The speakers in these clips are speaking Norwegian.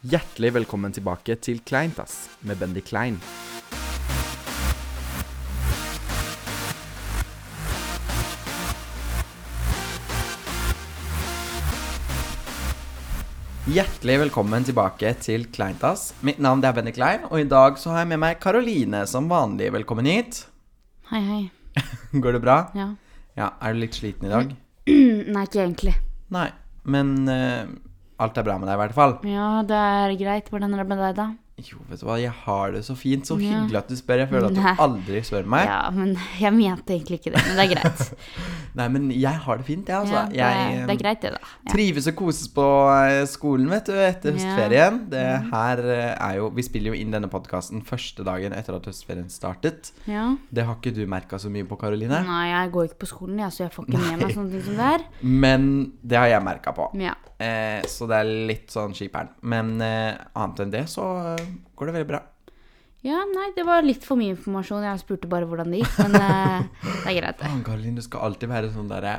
Hjertelig velkommen tilbake til Kleintass med Bendy Klein. Hjertelig velkommen tilbake til Kleintass. Mitt navn er Bendy Klein, og i dag så har jeg med meg Karoline som vanlig. Velkommen hit. Hei, hei. Går det bra? Ja. Ja, Er du litt sliten i dag? Nei, ikke egentlig. Nei, men eh, alt er bra med deg i hvert fall. Ja, det er greit. Hvordan er det med deg, da? Jo, vet du hva, jeg har det så fint. Så Ja. hyggelig at du spør. Jeg føler at Nei. du aldri spør meg. Ja, men jeg mente egentlig ikke det. Men det er greit. Nei, men jeg har det fint, jeg, altså. Ja, det, jeg det er greit, det, da. Ja. trives og koses på eh, skolen, vet du, etter høstferien. Det her eh, er jo Vi spiller jo inn denne podkasten første dagen etter at høstferien startet. ja. Det har ikke du merka så mye på, Karoline. Nei, jeg går ikke på skolen, jeg, så jeg får ikke med meg sånne ting som det er. Men det har jeg merka på. Ja. Eh, så det er litt sånn skiperen. Men eh, annet enn det så eh, går det veldig bra. ja, nei, det var litt for mye informasjon. Jeg spurte bare hvordan det gikk, men uh, det er greit, det. Faen, Karoline, du skal alltid være sånn derre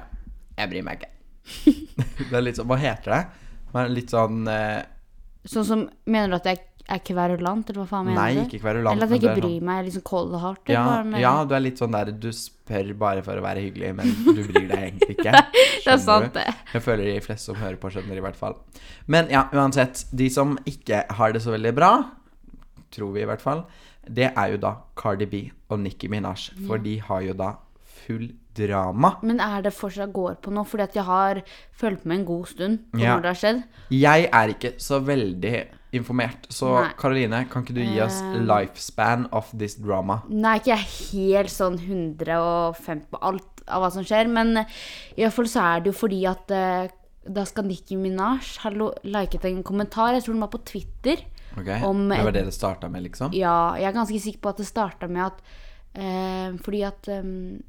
Jeg bryr meg ikke. det er litt sånn Hva heter det? Men litt sånn uh, Sånn som Mener du at jeg er kverulant, eller hva faen mener Nei, du? ikke kverulant. Eller at jeg ikke bryr er sånn- meg, liksom cold heart? Ja, mener ja, du? er litt sånn der Du spør bare for å være hyggelig, men du bryr deg egentlig ikke. Det er sant, du? det. Jeg føler de fleste som hører på, skjønner i hvert fall. Men ja, uansett. De som ikke har det så veldig bra, tror vi i hvert fall, det er jo da Cardi B og Nicki Minaj. For de har jo da full drama. Men er det fortsatt går på nå? Fordi at jeg har fulgt med en god stund på Ja. når det har skjedd. Jeg er ikke så veldig informert, så Karoline, kan ikke du gi oss uh, lifespan of this drama? Nå er ikke jeg helt sånn 150 på alt av hva som skjer, men i hvert fall så er det jo fordi at uh, da skal Nicki Minaj ha liket en kommentar, jeg tror den var på Twitter. Ok, Om- Det var det det starta med, liksom? Ja, jeg er ganske sikker på at det starta med at eh, Fordi at um,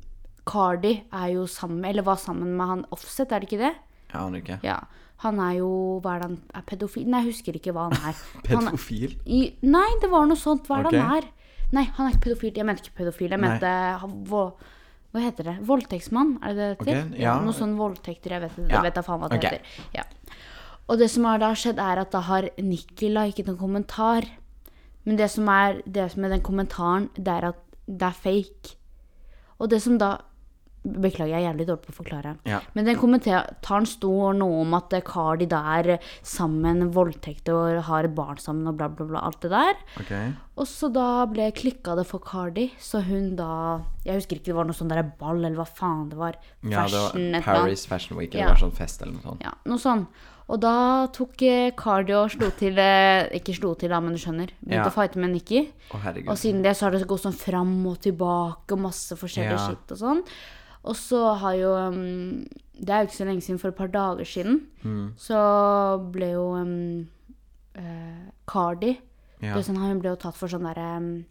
Cardi er jo sammen Eller var sammen med han Offset, er det ikke det? Jeg aner ikke. Ja. Han er jo Hva er det han er pedofil? Nei, jeg husker ikke hva han er. Han Pedofil? I, nei, det var noe sånt. Hva er det okay. han er? Nei, han er ikke pedofil. Jeg mente ikke pedofil. Jeg mente han- hva, hva heter det? Voldtektsmann? Er det det heter? ja. Noe sånn voldtekter. Jeg vet, Ja, jeg vet da faen hva det ok. heter. Ja. Og det som har da skjedd, er at da har Nikki liket en kommentar. Men det som er det er den kommentaren, det er at det er fake. Og det som da Beklager, jeg er jævlig dårlig på å forklare. Ja. Men den kommentaren sto noe om at Cardi da er sammen voldtekter og har barn sammen og bla, bla, bla. Alt det der. Ok. Og så da ble klikka det for Cardi, så hun da Jeg husker ikke, det var noe sånn der ball, eller hva faen det var. Ja, det var. Paris Fashion Week, eller Ja. sånn fest eller noe sånt. Ja, noe sånn. Og da tok Cardio Cardi og slo til eh, Ikke slo til, da, men du skjønner. Begynte Ja. å fighte med Nikki. Oh. Og siden det så har det gått sånn fram og tilbake og masse forskjellig Ja. skitt og sånn. Og så har jo um, Det er jo ikke så lenge siden, for et par dager siden, Mm. så ble jo um, uh, Cardi Ja. sånn, Hun ble jo tatt for sånn derre um,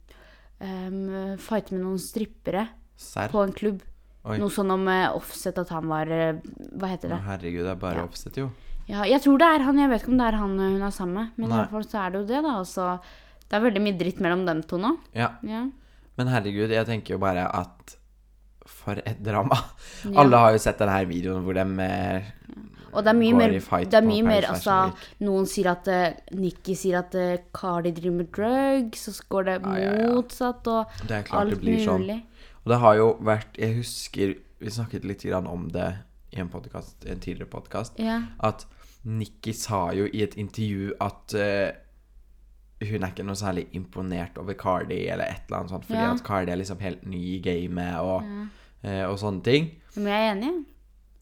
um, Fighte med noen strippere Serr? på en klubb. Oi. Noe sånn om uh, offset at han var uh, Hva heter Å, det? herregud, det er bare Ja. oppsett, jo. Ja, jeg tror det er han. Jeg vet ikke om det er han eh, hun er sammen med. Men i hvert fall så er det jo det, da. Altså, det er veldig mye dritt mellom dem to nå. Ja. Ja. Men herregud, jeg tenker jo bare at For et drama. Ja. Alle har jo sett denne her videoen hvor de eh, Og det er mye mer, det er mye mer altså, Noen sier at uh, Nikki sier at uh, Cardi driver med drugs, så går det Ja, ja, ja. motsatt, og Det er klart alt det blir sånn. Og det har jo vært Jeg husker vi snakket litt grann om det i en, podcast, en tidligere podkast. Ja. At Nikki sa jo i et intervju at uh, hun er ikke noe særlig imponert over Cardi eller et eller annet sånt, fordi Ja. at Cardi er liksom helt ny i gamet og, Ja. uh, og sånne ting. Men jeg er enig.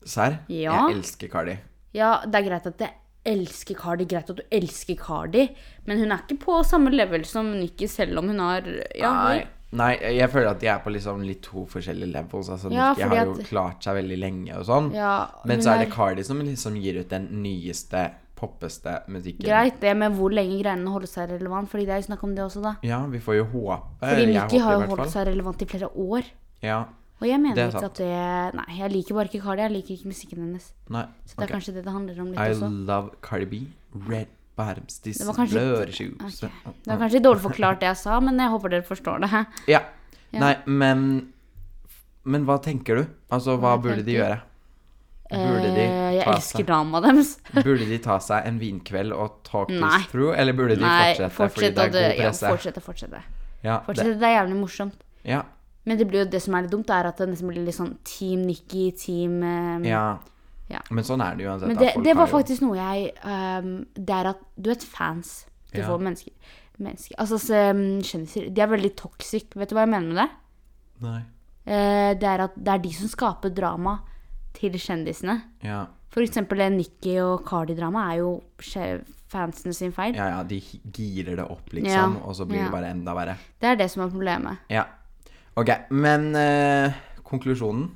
Serr? Ja. Jeg elsker Cardi. Ja, det er greit at jeg elsker Cardi, greit at du elsker Cardi, men hun er ikke på samme level som Nikki, selv om hun har ja, Nei. Nei, jeg føler at de er på liksom litt to forskjellige levels. Altså, Ja, Nikki har jo at- klart seg veldig lenge og sånn. Ja, Men så er det Cardi som liksom gir ut den nyeste, poppeste musikken. Greit det, med hvor lenge greiene holder seg relevant? Fordi det er jo snakk om det også, da. Ja, vi får jo håpe. Fordi Nikki har jo holdt seg relevant i flere år. Ja, Og jeg mener er ikke at det Nei, jeg liker bare ikke Cardi. Jeg liker ikke musikken hennes. nei. Så det er kanskje det det handler om litt I også. love Cardi B. Red bottoms, this Det var kanskje blurry litt- shoes. ok. Det var kanskje dårlig forklart det jeg sa, men jeg håper dere forstår det. Ja. Ja. Nei, men Men hva tenker du? Altså, hva Hva burde de gjøre? Burde de Eh, jeg elsker dama deres. burde de ta seg en vinkveld og talk Nei. this through, eller burde de Nei, fortsette, fordi det er det- god ja, fortsette, fortsette. Ja, det, Fortsette, det er jævlig morsomt. ja, Men det blir jo det som er litt dumt, er at det nesten blir litt sånn Team Nikki, Team um, ja. Ja. Men sånn er det uansett. Men det, det var faktisk noe jeg um, Det er at du vet fans til Ja. få mennesker, mennesker Altså så, um, kjendiser. De er veldig toxic. Vet du hva jeg mener med det? Nei. Uh, det er at det er de som skaper drama til kjendisene. Ja. For eksempel Nikki og Cardi-drama er jo fansene sin feil. ja, ja, de girer det opp, liksom, Ja, og så blir ja. det bare enda verre. Det er det som er problemet. Ja. Ok, men uh, konklusjonen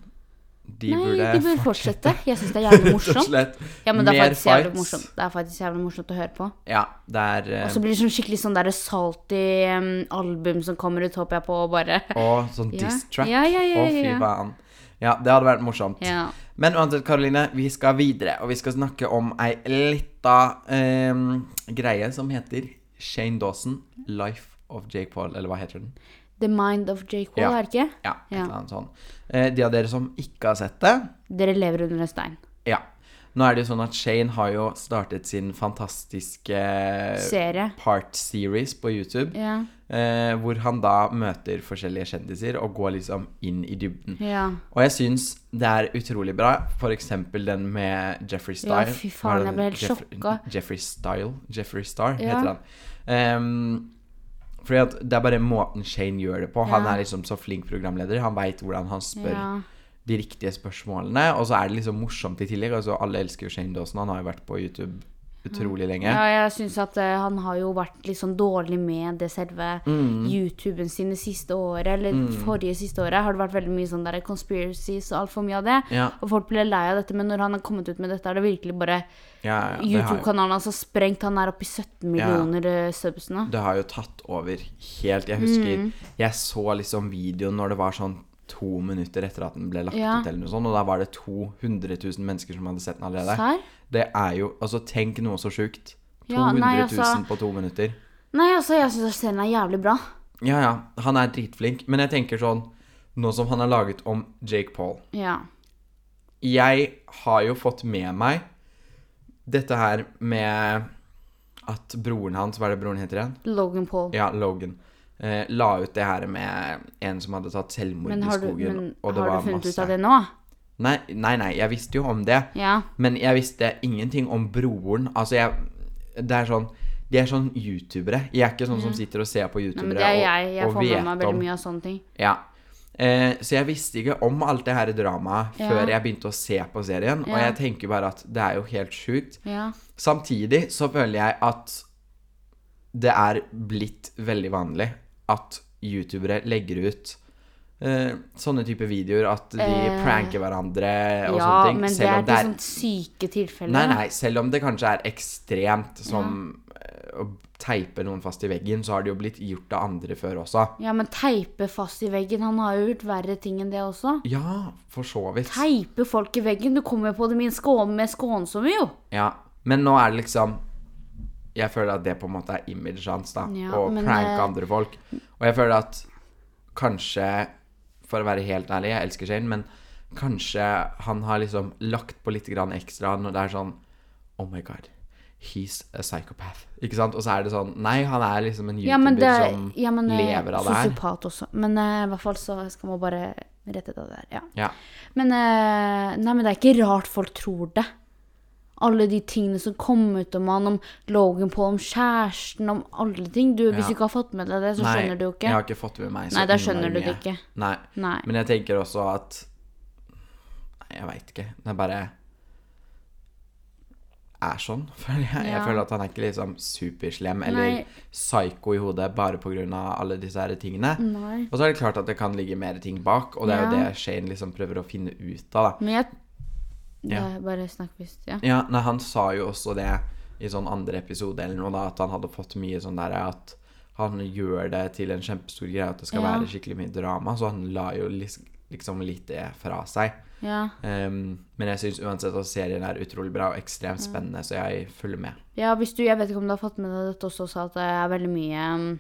De Nei, burde de burde fortsette. Jeg syns det er jævlig Rett og morsomt. slett. Ja, men det er Mer faktisk jævlig fights. morsomt. Det er faktisk jævlig morsomt å høre på. Ja, det er eh, Og så blir det sånn skikkelig sånn der salty um, album som kommer ut, håper jeg på, og bare Å, sånn Ja. diss track. Ja, ja, ja, Å, ja, fy ja. faen. Ja, det hadde vært morsomt. Ja. Men uansett, Karoline, vi skal videre, og vi skal snakke om ei lita eh, greie som heter Shane Dawson, 'Life of Jake Paul', eller hva heter den? The Mind of Jake Wall, Ja. er det ikke? Ja, et eller annet sånn. Eh, de av dere som ikke har sett det, Dere lever under en stein. ja. Nå er det jo sånn at Shane har jo startet sin fantastiske Serie. part series på YouTube, Ja. eh, hvor han da møter forskjellige kjendiser og går liksom inn i dybden. Ja. Og jeg syns det er utrolig bra. For eksempel den med Jeffrey Ja, fy faen, jeg ble helt Jeff- sjokka. Jeffrey Style? Jeffrey Star Ja. heter han. Ehm, fordi at det er bare måten Shane gjør det på. Han er liksom så flink programleder. Han veit hvordan han spør de riktige spørsmålene. Og så er det liksom morsomt i tillegg. Altså, alle elsker jo Shane Dawson. Han har jo vært på YouTube utrolig lenge. Ja, jeg syns at uh, han har jo vært litt sånn dårlig med det selve Mm. YouTuben sin det siste året, eller forrige siste året, har det vært veldig mye sånn der conspiracies og altfor mye av det. Ja. Og folk ble lei av dette, men når han har kommet ut med dette, er det virkelig bare Ja, ja, YouTube-kanalen hans har sprengt. Han er oppe i 17 millioner ja. subs nå. det har jo tatt over helt. Jeg husker Mm. jeg så liksom videoen når det var sånn to minutter etter at den ble lagt Ja. ut, eller noe sånt, og da var det 200 000 mennesker som hadde sett den allerede. Sær? Det er jo Altså, tenk noe så sjukt. 200 Ja, nei, altså- på to minutter. Nei, altså, jeg syns serien er jævlig bra. Ja, ja, han er dritflink, men jeg tenker sånn Nå som han har laget om Jake Paul Ja. Jeg har jo fått med meg dette her med at broren hans Hva er det broren heter igjen? Logan Paul. Ja, Logan. Eh, la ut det her med en som hadde tatt selvmord i skogen. men, har du funnet masse ut av det nå? Nei, nei, nei, jeg visste jo om det. Ja. Men jeg visste ingenting om broren. Altså, jeg Det er sånn De er sånn youtubere. Jeg er ikke sånn som sitter og ser på Nei, youtubere men det er jeg. Jeg og, og får med meg veldig mye av sånne ting. Ja. Eh, så jeg visste ikke om alt det her dramaet Ja. før jeg begynte å se på serien. Og jeg tenker bare at det er jo helt sjukt. Ja. Samtidig så føler jeg at det er blitt veldig vanlig at youtubere legger ut eh, sånne type videoer at de Eh, pranker hverandre og ja, sånne ting. men det er de sånn syke tilfeller. Nei, nei, selv om det kanskje er ekstremt som ja. å teipe noen fast i veggen, så har det jo blitt gjort av andre før også. Ja, men teipe fast i veggen. Han har jo gjort verre ting enn det også. Ja, for så vidt. Teipe folk i veggen. Du kommer jo på det min med skånsomme, jo. Ja, men nå er det liksom Jeg føler at det på en måte er imaget hans, da. Ja, å pranke eh, andre folk. Og jeg føler at kanskje, for å være helt ærlig, jeg elsker Shane, men kanskje han har liksom lagt på litt grann ekstra når det er sånn Oh my god. He's a psychopath. Ikke sant? Og så er det sånn Nei, han er liksom en Ja, YouTuber det som ja, men, eh, lever av det her. Sosiopat også. Men uh, i hvert fall så skal man bare rette det der. Ja. Ja. Men, uh, nei, men det er ikke rart folk tror det. Alle de tingene som kom ut om han, om Logan Paul, om kjæresten, om alle ting. Du, Hvis Ja. du ikke har fått med deg det, så Nei, skjønner du jo ikke. Jeg har ikke fått med meg så Nei, da skjønner du det ikke. Nei. Nei. Men jeg tenker også at Nei, jeg veit ikke. Det er bare er sånn, føler jeg. Jeg føler at han er ikke liksom superslem eller Nei. psyko i hodet bare pga. alle disse her tingene. Nei. Og så er det klart at det kan ligge mer ting bak, og det er jo det Shane liksom prøver å finne ut av, da. Men jeg Ja. Bare snakk hvis Ja. Ja, nei, han sa jo også det i sånn andre episode eller noe, da, at han hadde fått mye sånn der at han gjør det til en kjempestor greie, at det skal Ja. være skikkelig mye drama, så han la jo liksom litt det fra seg. Ja. Um, men jeg syns uansett at serien er utrolig bra og ekstremt spennende, så jeg følger med. ja, hvis du Jeg vet ikke om du har fått med deg dette også, sa at det er veldig mye um,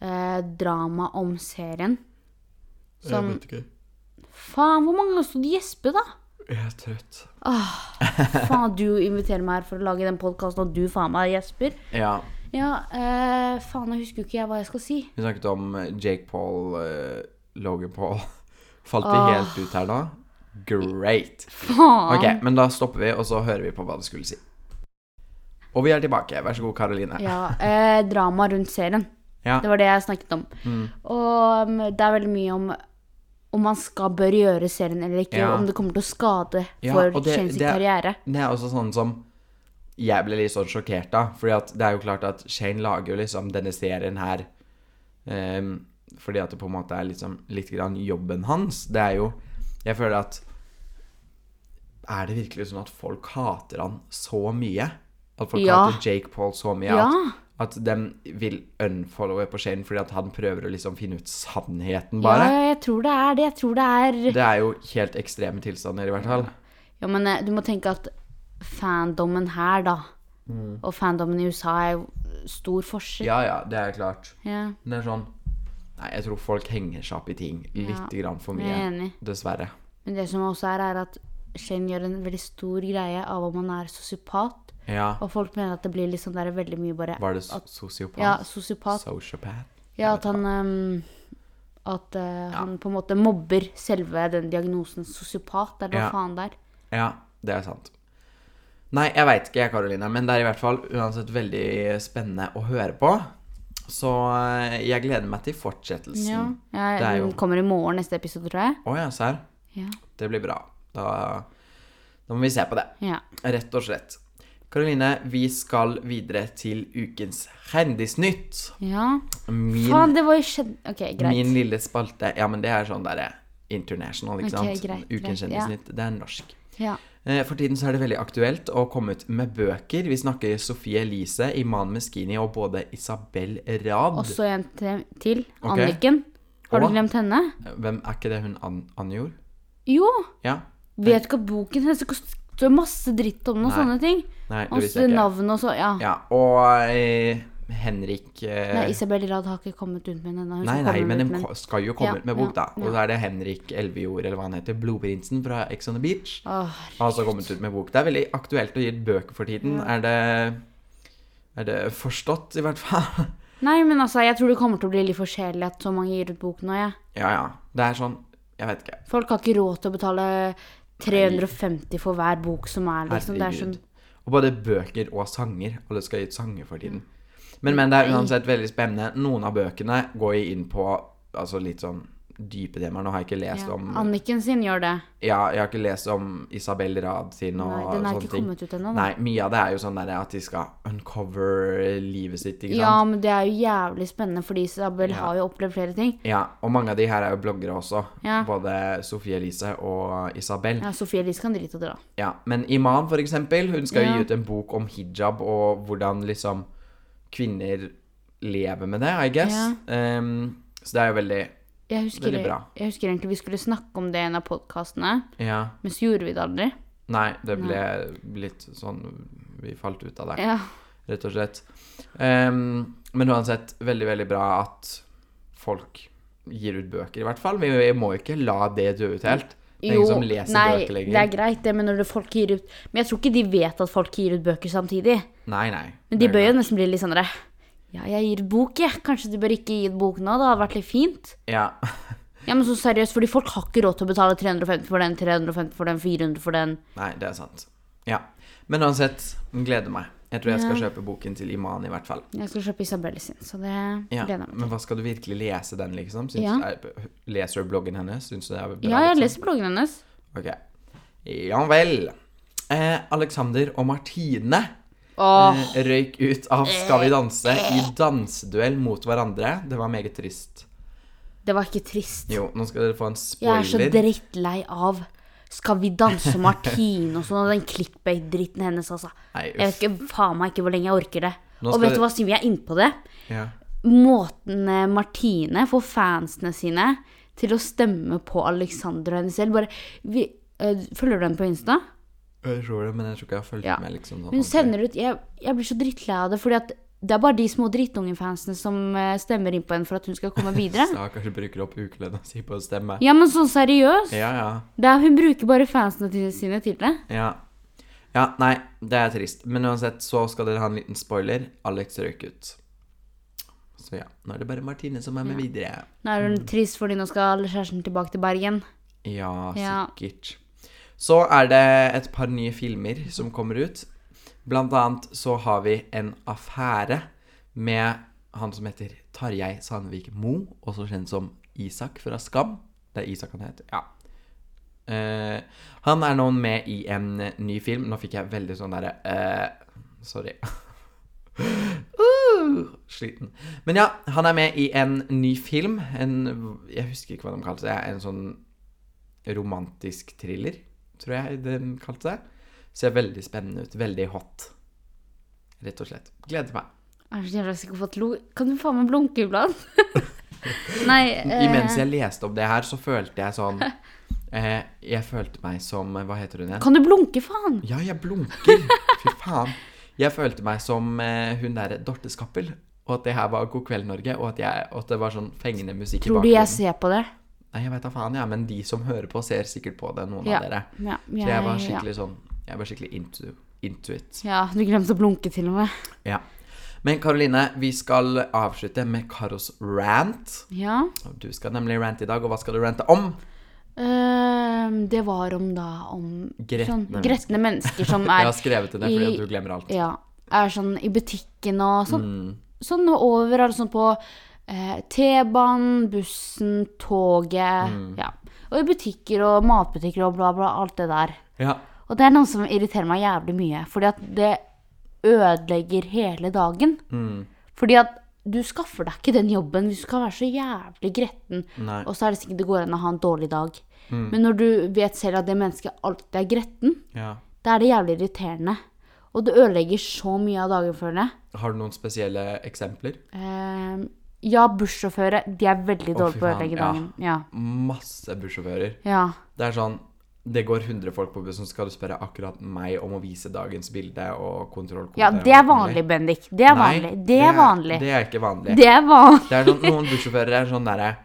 eh, drama om serien. Som ikke. Faen, hvor mange ganger du gjespe, da? Jeg er trøtt. Åh, Faen, du inviterer meg her for å lage den podkasten, og du faen meg gjesper. Ja. Ja, eh, faen, jeg husker jo ikke jeg hva jeg skal si. Vi snakket om eh, Jake Paul, eh, Logan Paul. Falt de Åh. helt ut her nå? Great. Faen. Ok, men da stopper vi, og så hører vi på hva det skulle si. Og vi er tilbake. Vær så god, Karoline. Ja, eh, drama rundt serien. Ja. Det var det jeg snakket om. Mm. Og um, det er veldig mye om om man skal bør gjøre serien eller ikke. Ja. Om det kommer til å skade Ja, for og det- Shane sin det- karriere. Det er også sånn som jeg ble litt sånn sjokkert av. Fordi at det er jo klart at Shane lager jo liksom denne serien her ehm, fordi at det på en måte er liksom litt grann jobben hans. Det er jo Jeg føler at Er det virkelig sånn at folk hater han så mye? At folk Ja. hater Jake Paul så mye Ja. at, at de vil unfollowe på Shane fordi at han prøver å liksom finne ut sannheten, Ja, jeg tror det er det. Jeg tror det er Det er jo helt ekstreme tilstander, i hvert fall. Ja, men eh, du må tenke at fandommen her, da, Mm. og fandommen i USA er jo stor forskjell. Ja, ja, det er klart. Ja, Det er sånn Nei, jeg tror folk henger seg opp i ting litt Ja, grann for mye. Dessverre. Men det som også er, er at Shane gjør en veldig stor greie av om han er sosiopat. Ja. Og folk mener at det blir liksom der veldig mye bare Var det so- sosiopat? Ja, sosiopat. Sociopat? Ja, at han um, At eh, han på en måte mobber selve den diagnosen sosiopat, eller hva Ja. faen det er. Ja, det er sant. Nei, jeg veit ikke, jeg, Karoline, men det er i hvert fall uansett veldig spennende å høre på. Så eh, jeg gleder meg til fortsettelsen. Ja. Jeg, Det er jo- Den kommer i morgen, neste episode, tror jeg. Å ja, serr. Ja. Det blir bra. Da, da må vi se på det. ja. Rett og slett. Karoline, vi skal videre til ukens Kjendisnytt. ja. Min Faen, det var jo skjedd Ok, greit. Min lille spalte Ja, men det er sånn derre international, ikke okay, sant? greit, Ukens Kjendisnytt. ja. Det er norsk. Ja. Eh, For tiden så er det veldig aktuelt å komme ut med bøker. Vi snakker Sofie Elise, Iman Meskini og både Isabel Rad. Også en til. Anniken. Anniken. Har du glemt henne? Hvem Er ikke det hun An Anjor? Jo! Ja? Vet ikke hva boken hennes det står masse dritt om den og Nei. sånne ting? Nei, det Masse visste jeg ikke. navn og så, ja. Ja, og eh, Henrik eh, Nei, Isabel Rad har ikke kommet ut med den ennå. Hun Nei, skal nei, komme men ut de med ko- skal jo komme Ja, ut med bok, ja, da. Og ja. så er det Henrik Elvejord, eller hva han heter, Blodprinsen fra Ex on the Beach. Åh, har også kommet ut med bok. Det er veldig aktuelt å gi ut bøker for tiden. Er det Er det forstått, i hvert fall? Nei, men altså, jeg tror det kommer til å bli litt for kjedelig at så mange gir ut bok nå, jeg. ja, ja. Det er sånn Jeg vet ikke. Folk har ikke råd til å betale 350 for hver bok som er, liksom. Det er sånn Og både bøker og sanger. Alle skal gi gitt sanger for tiden. Men, men det er uansett veldig spennende. Noen av bøkene går inn på altså litt sånn dype temaer. Nå har jeg ikke lest ja. om Anniken sin gjør det. Ja, jeg har ikke lest om Isabel Rad sin og Nei, den er ikke ting. kommet ut ennå. Nei, mye av det er jo sånn der at de skal uncover livet sitt, ikke sant? Ja, men det er jo jævlig spennende, fordi Isabel Ja. har jo opplevd flere ting. Ja, og mange av de her er jo bloggere også. Ja. Både Sofie Elise og Isabel. Ja, Sofie Elise kan drite i det, da. Ja, Men Iman, for eksempel, hun skal jo gi ut en bok om hijab og hvordan liksom kvinner lever med det, I guess. Ehm, så det er jo veldig Jeg husker, Veldig bra. jeg husker egentlig vi skulle snakke om det i en av podkastene, Ja. men så gjorde vi det aldri. Nei, det ble litt sånn Vi falt ut av det, Ja. rett og slett. Ehm, men uansett, veldig, veldig bra at folk gir ut bøker, i hvert fall. Vi, vi må ikke la det dø ut helt. Det er ingen som leser nei, bøker lenger. det er greit, det, men når det folk gir ut Men jeg tror ikke de vet at folk gir ut bøker samtidig. Nei, nei. Men de bør jo nesten bli litt sånn derre Ja, jeg gir bok, jeg. Kanskje du bør ikke gi bok nå? Det hadde vært litt fint. Ja. Ja, men så seriøst, fordi folk har ikke råd til å betale 350 for den, 350 for den, 400 for den. Nei, det er sant. Ja. Men uansett, gleder meg. Jeg tror jeg skal kjøpe boken til Iman, i hvert fall. Jeg skal kjøpe Isabelle sin, så det Ja. gleder jeg meg til. Men hva skal du virkelig lese den, liksom? Syns, Ja. er, leser du bloggen hennes? Syns du det er bra? Ja, jeg leser liksom? lest bloggen hennes. Ok. Ja vel. Eh, Alexander og Martine Eh, røyk ut av Skal vi danse i danseduell mot hverandre. Det var meget trist. det var ikke trist. Jo, nå skal dere få en Jeg er så spoiler. drittlei av Skal vi danse Martine og sånn, og den clickbait-dritten hennes, altså. Nei, Jeg vet ikke faen meg ikke hvor lenge jeg orker det. Og vet du hva, siden vi er inne på det Ja. Måten eh, Martine får fansene sine til å stemme på Alexander og henne selv Bare vi, øh, Følger du den på Insta? Jeg tror det, men jeg tror ikke jeg har fulgt Ja. med. liksom sånn Hun sender ut jeg, jeg blir så drittlei av det, fordi at det er bare de små drittungefansene som eh, stemmer inn på henne for at hun skal komme videre. Stakkars bruker opp ukelønna si på å stemme. Ja, men sånn seriøst. Ja, ja. Det er, hun bruker bare fansene til, sine til det. Ja. Ja, nei, det er trist. Men uansett så skal dere ha en liten spoiler. Alex røyk ut. Så ja, nå er det bare Martine som er med videre. Nå er hun trist fordi nå skal kjæresten tilbake til Bergen. Ja, Ja. sikkert. Så er det et par nye filmer som kommer ut. Blant annet så har vi en affære med han som heter Tarjei Sandvik Mo, også kjent som Isak fra Skam. Det er Isak han heter, ja. Uh, han er nå med i en ny film. Nå fikk jeg veldig sånn derre uh, Sorry. uh, sliten. Men ja, han er med i en ny film. En Jeg husker ikke hva de kalte det. En sånn romantisk thriller, tror jeg den kalte det. Ser veldig spennende ut. Veldig hot. Rett og slett. Gleder meg. Er så jævla lo Kan du faen meg blunke iblant? Nei eh, Imens jeg leste om det her, så følte jeg sånn eh, Jeg følte meg som Hva heter hun igjen? Kan du blunke, faen? Ja, jeg blunker. Fy faen. Jeg følte meg som eh, hun derre Dorte Skappel. Og at det her var God kveld, Norge. Og at, jeg, og at det var sånn fengende musikk i bakgrunnen. Tror du jeg ser på det? Nei, jeg vet da faen, ja. Men de som hører på, ser sikkert på det, noen Ja. av dere. Ja, Så jeg var ja. skikkelig sånn Jeg var skikkelig into, into it. Ja, du glemte å blunke til og med. Ja. Men Karoline, vi skal avslutte med Karos rant. Ja. Du skal nemlig rante i dag, og hva skal du rante om? Uh, det var om da om Gretne sånn, mennesker. mennesker som er Jeg har skrevet det ned fordi i- du glemmer alt. Ja. Er sånn i butikken og sånn. Mm. Sånn overalt. Sånn på eh, T-banen, bussen, toget. Mm. Ja. Og i butikker og matbutikker og bla, bla. Alt det der. Ja. Og det er noe som irriterer meg jævlig mye. Fordi at det ødelegger hele dagen. Mm. Fordi at du skaffer deg ikke den jobben hvis du skal være så jævlig gretten. Nei. Og så er det sikkert det går an å ha en dårlig dag. Mm. Men når du vet selv at det mennesket alltid er gretten, ja. da er det jævlig irriterende. Og det ødelegger så mye av dagen, føler jeg. Har du noen spesielle eksempler? Ehm, ja, bussjåfører, de er veldig Å, dårlige fy på å faen, ødelegge ja. dagen. Ja. Masse bussjåfører. ja. Det er sånn Det går 100 folk på bussen, så skal du spørre akkurat meg om å vise dagens bilde og kontrollkode. Ja, det er alt mulig. vanlig, Bendik. Det er Nei, vanlig. Det er vanlig. Det er ikke vanlig. Det er vanlig. Det er sånn, Noen bussjåfører er sånn derre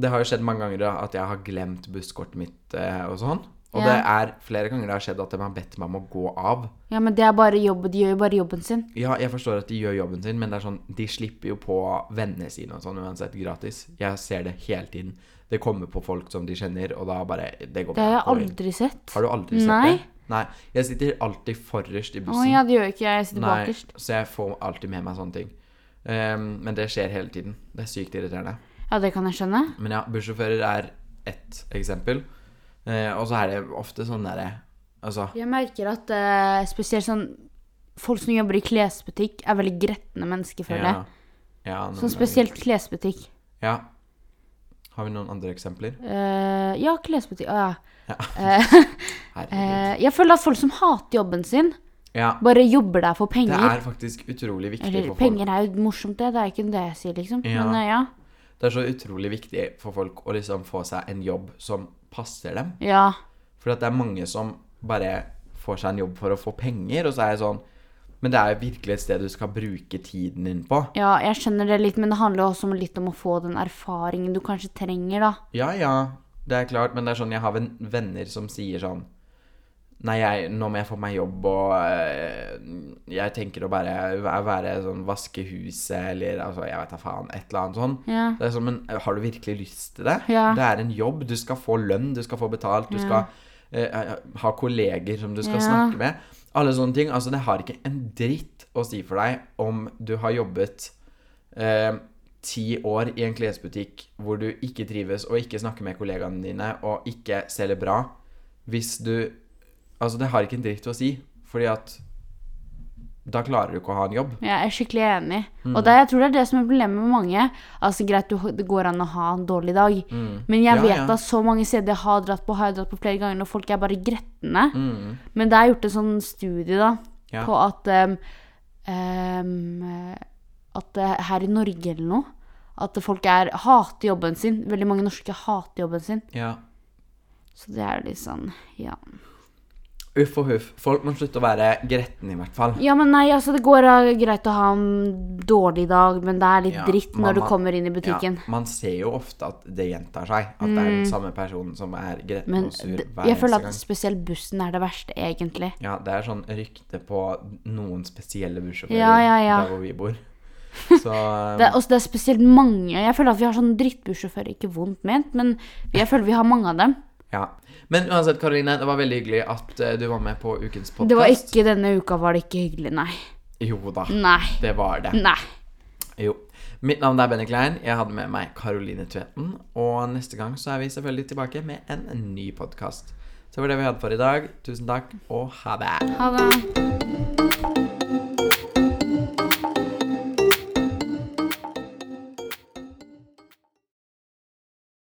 Det har jo skjedd mange ganger da, at jeg har glemt busskortet mitt eh, og sånn. Og Ja. det er flere ganger det har skjedd at de har bedt meg om å gå av. Ja, men det er bare jobb. De gjør jo bare jobben sin. Ja, jeg forstår at de gjør jobben sin, men det er sånn, de slipper jo på vennene sine og sånn uansett gratis. Jeg ser det hele tiden. Det kommer på folk som de kjenner, og da bare Det går Det har jeg aldri sett. Har du aldri sett Nei. det? Nei. Jeg sitter alltid forrest i Å bussen. ja, det gjør ikke jeg. Jeg sitter Nei, bakerst. så jeg får alltid med meg sånne ting. Um, men det skjer hele tiden. Det er sykt irriterende. Ja, det kan jeg skjønne. Men ja, bussjåfører er ett eksempel. Eh, og så er det ofte sånn derre Altså Jeg merker at eh, spesielt sånn Folk som jobber i klesbutikk, er veldig gretne mennesker, føler jeg. ja, ja, noen Sånn ganger. spesielt klesbutikk. Ja. Har vi noen andre eksempler? Eh, ja, klesbutikk. Å ja. Eh, jeg føler at folk som hater jobben sin, ja. bare jobber der for penger. Det er faktisk utrolig viktig Eller for folk. penger er jo morsomt, det. Det er ikke det jeg sier, liksom. Ja. Men eh, ja. Det er så utrolig viktig for folk å liksom få seg en jobb som passer dem. Ja. For det er mange som bare får seg en jobb for å få penger, og så er jeg sånn Men det er jo virkelig et sted du skal bruke tiden din på. ja, jeg skjønner det litt, men det handler jo også om litt om å få den erfaringen du kanskje trenger, da. Ja, ja, det er klart, men det er sånn Jeg har venner som sier sånn Nei, jeg, nå må jeg få meg jobb, og øh, jeg tenker å bare være sånn vaske huset, eller altså, jeg vet da faen, et eller annet sånn. Ja. Det er sånn, men har du virkelig lyst til det? Ja. Det er en jobb, du skal få lønn, du skal få betalt, du Ja. skal eh, ha kolleger som du skal snakke med. Alle sånne ting. Altså, det har ikke en dritt å si for deg om du har jobbet eh, ti år i en klesbutikk hvor du ikke trives og ikke snakker med kollegaene dine og ikke selger bra, hvis du Altså, det har ikke en dritt å si, fordi at da klarer du ikke å ha en jobb. Jeg er skikkelig enig. Mm. Og det, jeg tror det er det som er problemet med mange. Altså Greit, du, det går an å ha en dårlig dag, men jeg Mm. Ja, vet ja. at så mange steder jeg har dratt på, har jeg dratt på flere ganger, og folk er bare gretne. Mm. Men det er gjort en sånn studie da, Ja. på at um, um, At eh, her i Norge eller noe At folk er, hater jobben sin. Veldig mange norske hater jobben sin. Ja. Så det er litt sånn Ja. Uff og huff. Folk må slutte å være gretne, i hvert fall. Ja, men nei, altså, det går uh, greit å ha en dårlig dag, men det er litt Ja, dritt man- når du kommer inn i butikken. Ja, man ser jo ofte at det gjentar seg. At det er den samme personen som er gretten Men og sur hver eneste gang. jeg føler at spesielt bussen er det verste, egentlig. Ja, det er sånn rykte på noen spesielle bussjåfører Ja, ja, ja. der hvor vi bor. Så Det, er- også, det er spesielt mange Jeg føler at vi har sånn drittbussjåfører, ikke vondt ment, men jeg føler vi har mange av dem. Ja. Men uansett, Karoline, det var veldig hyggelig at eh, du var med på ukens podkast. Det var ikke denne uka var det ikke hyggelig, nei. Jo da, Nei. det var det. Nei. Jo. Mitt navn er Benny Klein. Jeg hadde med meg Karoline Tveten. Og neste gang så er vi selvfølgelig tilbake med en ny podkast. Så det var det vi hadde for i dag. Tusen takk, og ha det. Ha det.